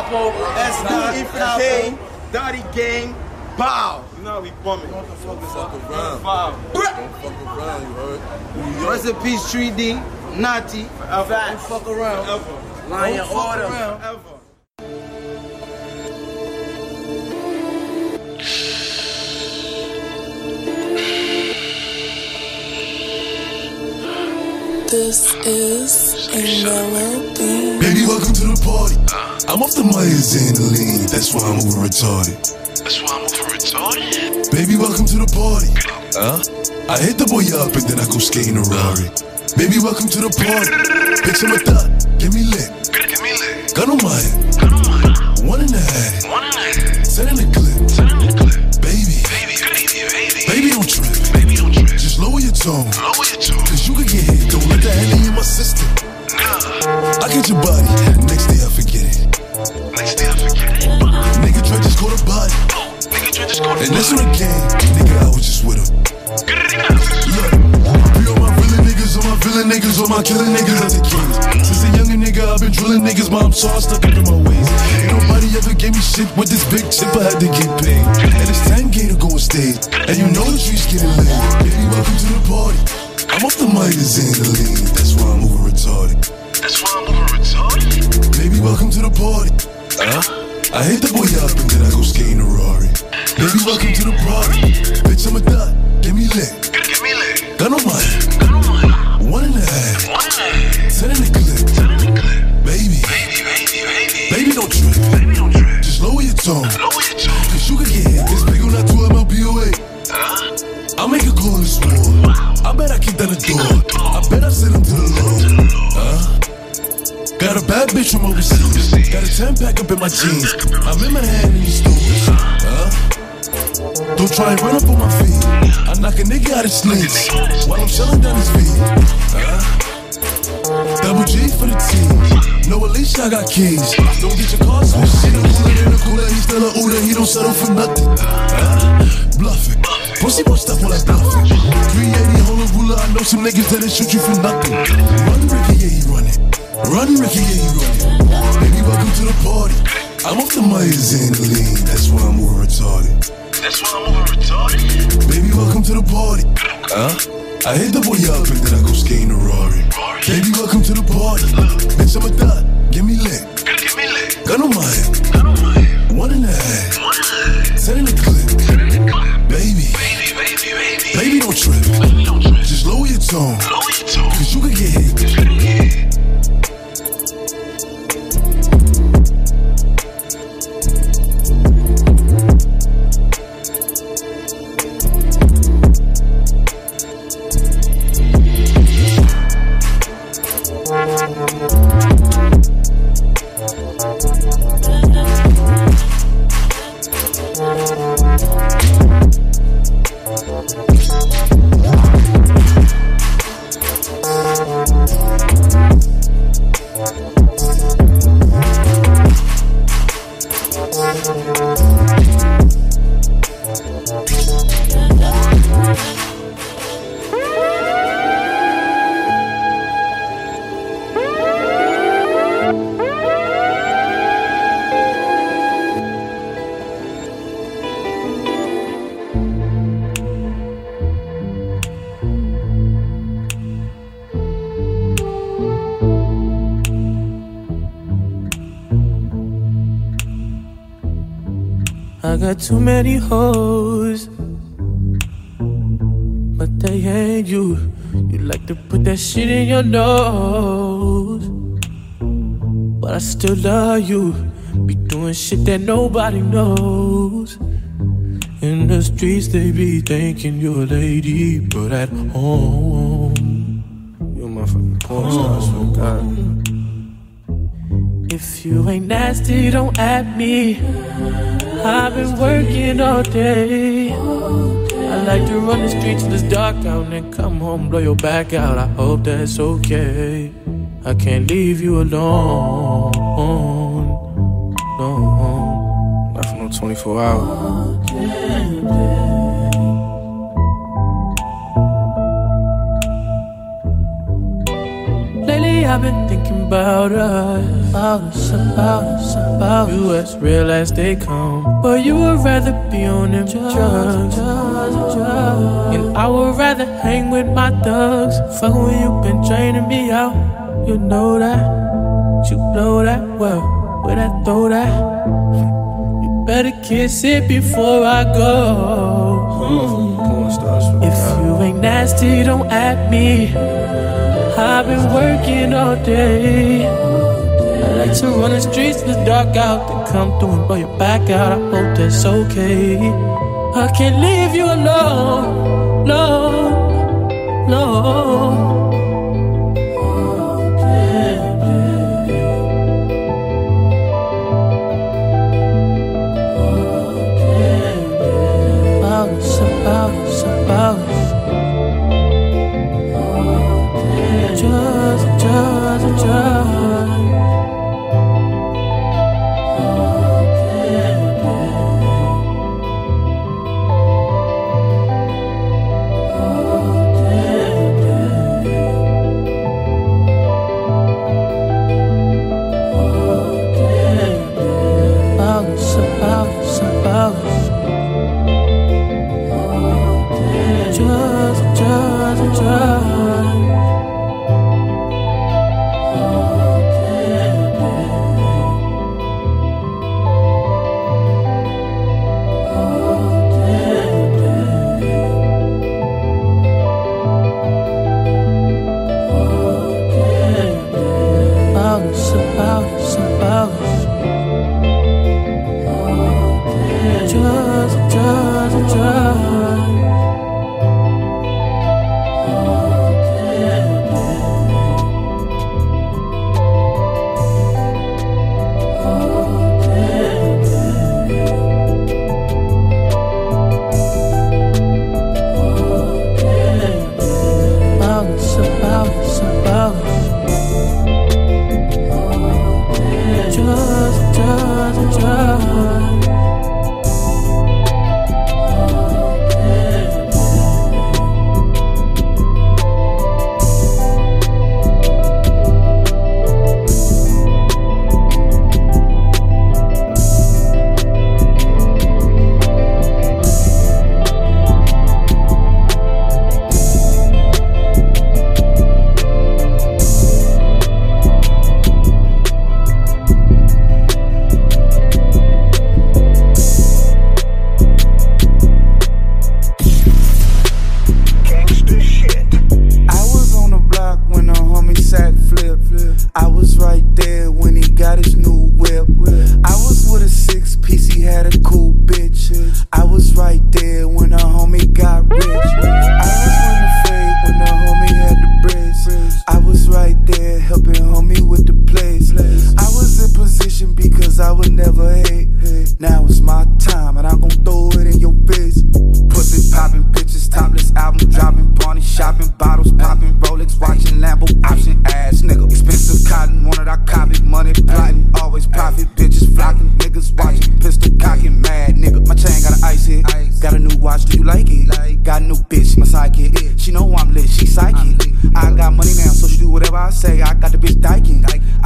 Capo, S. Dot Ethan King, Dottie Gang, Bow. You know how we bumming. What the fuck is up? Around. Five. Fuck around, you heard? Rest in peace, 3D. Naughty. Forever. Fuck around. Ever. Lion Don't fuck order. around. Ever. This is a melody. Baby, welcome to the party. Uh. I'm off the Myers and the lean, that's why I'm over retarded. That's why I'm over retarded. Baby, welcome to the party. Huh? I hit the boy up and then I go skating a Rari. Baby, welcome to the party. Bitch, I'm a thot, get me lit. Give me lit. Gun on my head, Gun on my head. one in the head. One in the head. Send in the clip. Turn the clip. Baby, Baby, baby, baby. baby, don't trip. Baby, don't trip. Just lower your tone. Lower your tone. Cause you could get hit, don't let the henny in my system. I get your body, next day I forget it. Next day I forget it. Nigga, try just caught a body. Oh, nigga, you just go to And that's on the game, nigga, I was just with him. Look, be on my villain niggas, on my villain niggas, on my killing niggas, that's the kings. Since a younger nigga, I've been drilling niggas, mom saw I stuck up in my ways. Ain't nobody ever gave me shit with this big chip, I had to get paid. And it's 10K to go on stage, and you know the streets getting laid. Baby, welcome to the party. I'm off the Midas and the lean, that's why I'm over retarded. That's why I'm over retarded. Baby, welcome to the party. Huh? I hit the boy up and then I go skating a Rari. Baby, welcome to the party. Bitch, I'm a thot, get me lit. Give me lit. Gun on my head, Gun on my head. one in the head. One in the head. Send in the clip. Turn the clip. Baby, Baby, baby, baby. baby, don't trip. Baby, don't trip. Just lower your tone. Lower your tone. Cause you could get hit. This big on that 2 MLBOA. Huh? I'll make a call in this war. I bet I kick down the door. I bet I send him to the Lord. Got a bad bitch from overseas. Got a 10 pack up in my jeans. I'm in my hand in the stores. Huh? Don't try and run up on my feet. I knock a nigga out his sleeves while I'm shelling down his feet. Huh? Double G for the team. No, at least I got keys. Don't get your car switched. He the cooler than the cooler. He still a Uda. He don't settle for nothing. Bluffing. Pussy won't stop while I bluffing. 380 hold a ruler. I know some niggas that'll shoot you for nothing. Run, Ricky, yeah, he running. Run, Ricky, yeah, he running. Baby, welcome to the party. I'm off the Myers and the lean. That's why I'm over retarded. That's why I'm over retarded. Baby, welcome to the party. Huh? I hit the boy up and then I go skating a Rari. Baby, welcome to the party. Bitch, I'm a thot. Give me lit. Give me lit. Gun on my head. Gun on my head. One in the head. One in the head. Send in the clip. The clip. Baby, Baby, baby, baby. baby, don't trip. Baby, don't trip. Just lower your tone. Lower Got too many hoes, but they ain't you. You like to put that shit in your nose, but I still love you. Be doing shit that nobody knows. In the streets, they be thinking you're a lady, but at home, you're my fucking porn star. To God. If you ain't nasty, don't at me. I've been working all day. I like to run the streets till it's dark out and then come home, blow your back out. I hope that's okay. I can't leave you alone. No, not for no 24 hours. About us, about us, about us, about you as real as they come. But you would rather be on them drugs, and I would rather hang with my thugs. Fuck when you been draining me out, you know that, you know that well. Where I throw that, you better kiss it before I go. If you ain't nasty, don't at me. I've been working all day. I like to run the streets in the dark out, then come through and blow your back out. I hope that's okay. I can't leave you alone, no, no.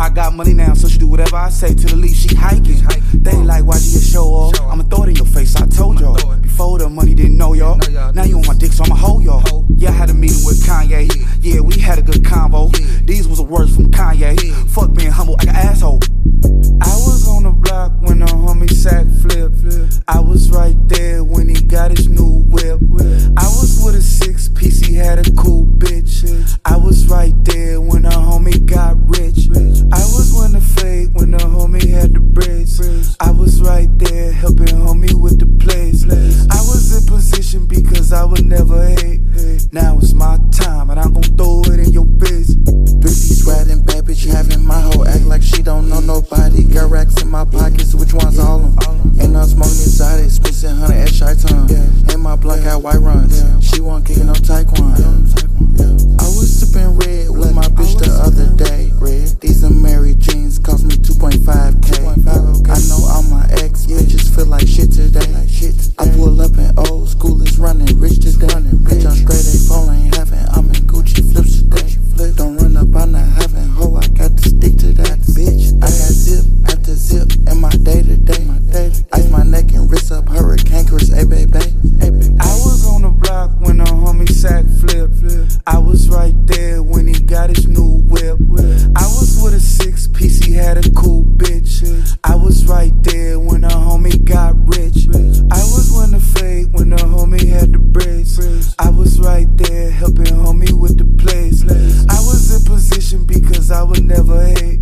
I got money now, so she do whatever I say. To the leaf, she hiking. They like, why'd you get show off? I'ma throw it in your face, I told y'all. Before the money didn't know y'all. Now you on my dick, so I'ma hold y'all. Yeah, I had a meeting with Kanye. Yeah, we had a good convo. These was the words from Kanye. Fuck being humble like an asshole. I was on the block when the homie sack flip. I was right there when he got his new whip. I was with a six piece, he had a cool never hate.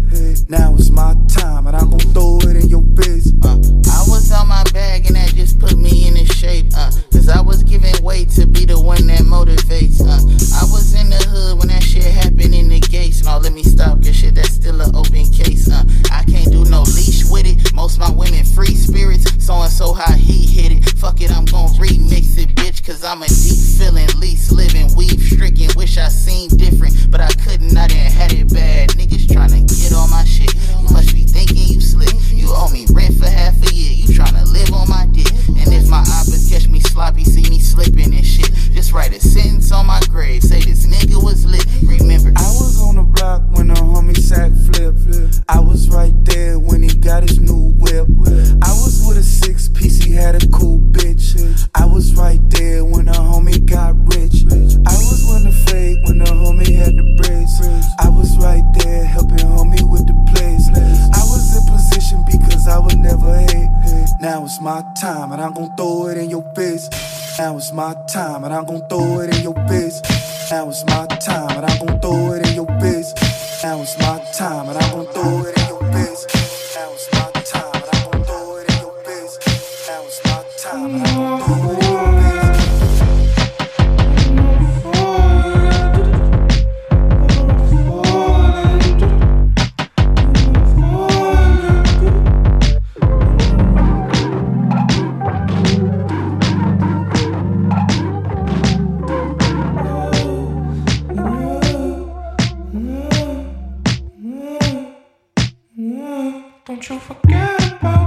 Forget about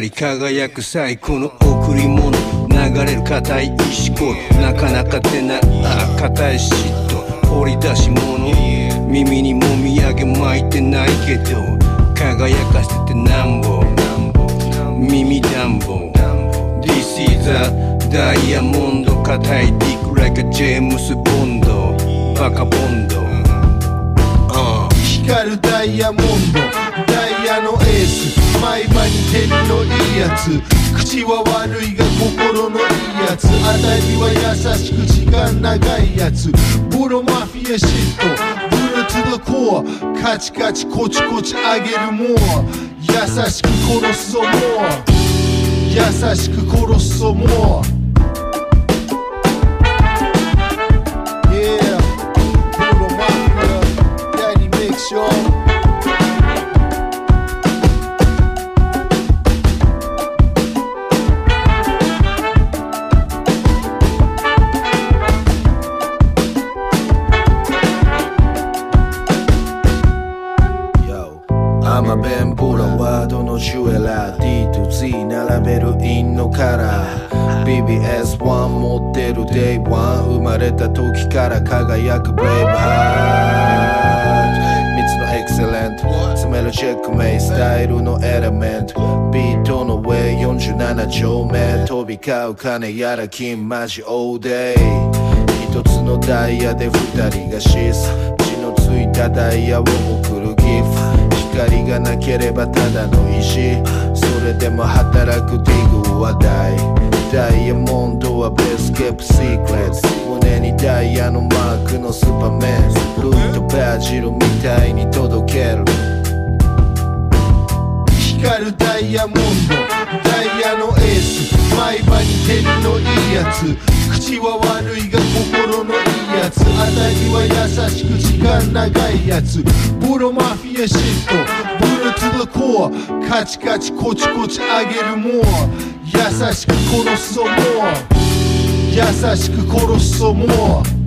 光り輝く最高の贈り物流れる硬い石ころなかなか出ないあ硬い嫉妬掘り出し物。耳にもみあげ巻いてないけど輝かせてなんぼ。耳暖房 This is a ダイヤモンド硬いディック like a ジェームス・ボンドバカボンド、uh. 光るダイヤモンドダイヤのエース。毎晩に照りのいいやつ。口は悪いが心のいいやつ。あたりは優しく時間長いやつ。ボロマフィアシット。ブルートゥドコア。カチカチコチコチ上げるもう優しく殺すぞもう優しく殺すぞもう Yeah, Bruno Mafia, Daddy Mix, y'all. れた時から輝くブレイブハート。3つのエクセレント。詰めるチェックメイスタイルのエレメント。ビートの上47丁目。飛び交う金やら金マジ all day 一つのダイヤで二人がシス。血のついたダイヤを送るギフ。光がなければただの石それでも働くディグは大。ダイヤモンドはベースケープシークレット胸にダイヤのマークのスーパーメン。ルイとバジルみたいに届ける。光るダイヤモンド。ダイヤのエース。毎晩に照りのいいやつ。口は悪いが心のいいやつ。あたりは優しく時間長いやつ。ボロマフィアシット。ブルートゥドコア。カチカチコチコチ上げるもう優しく殺すぞもう優しく殺すぞもう。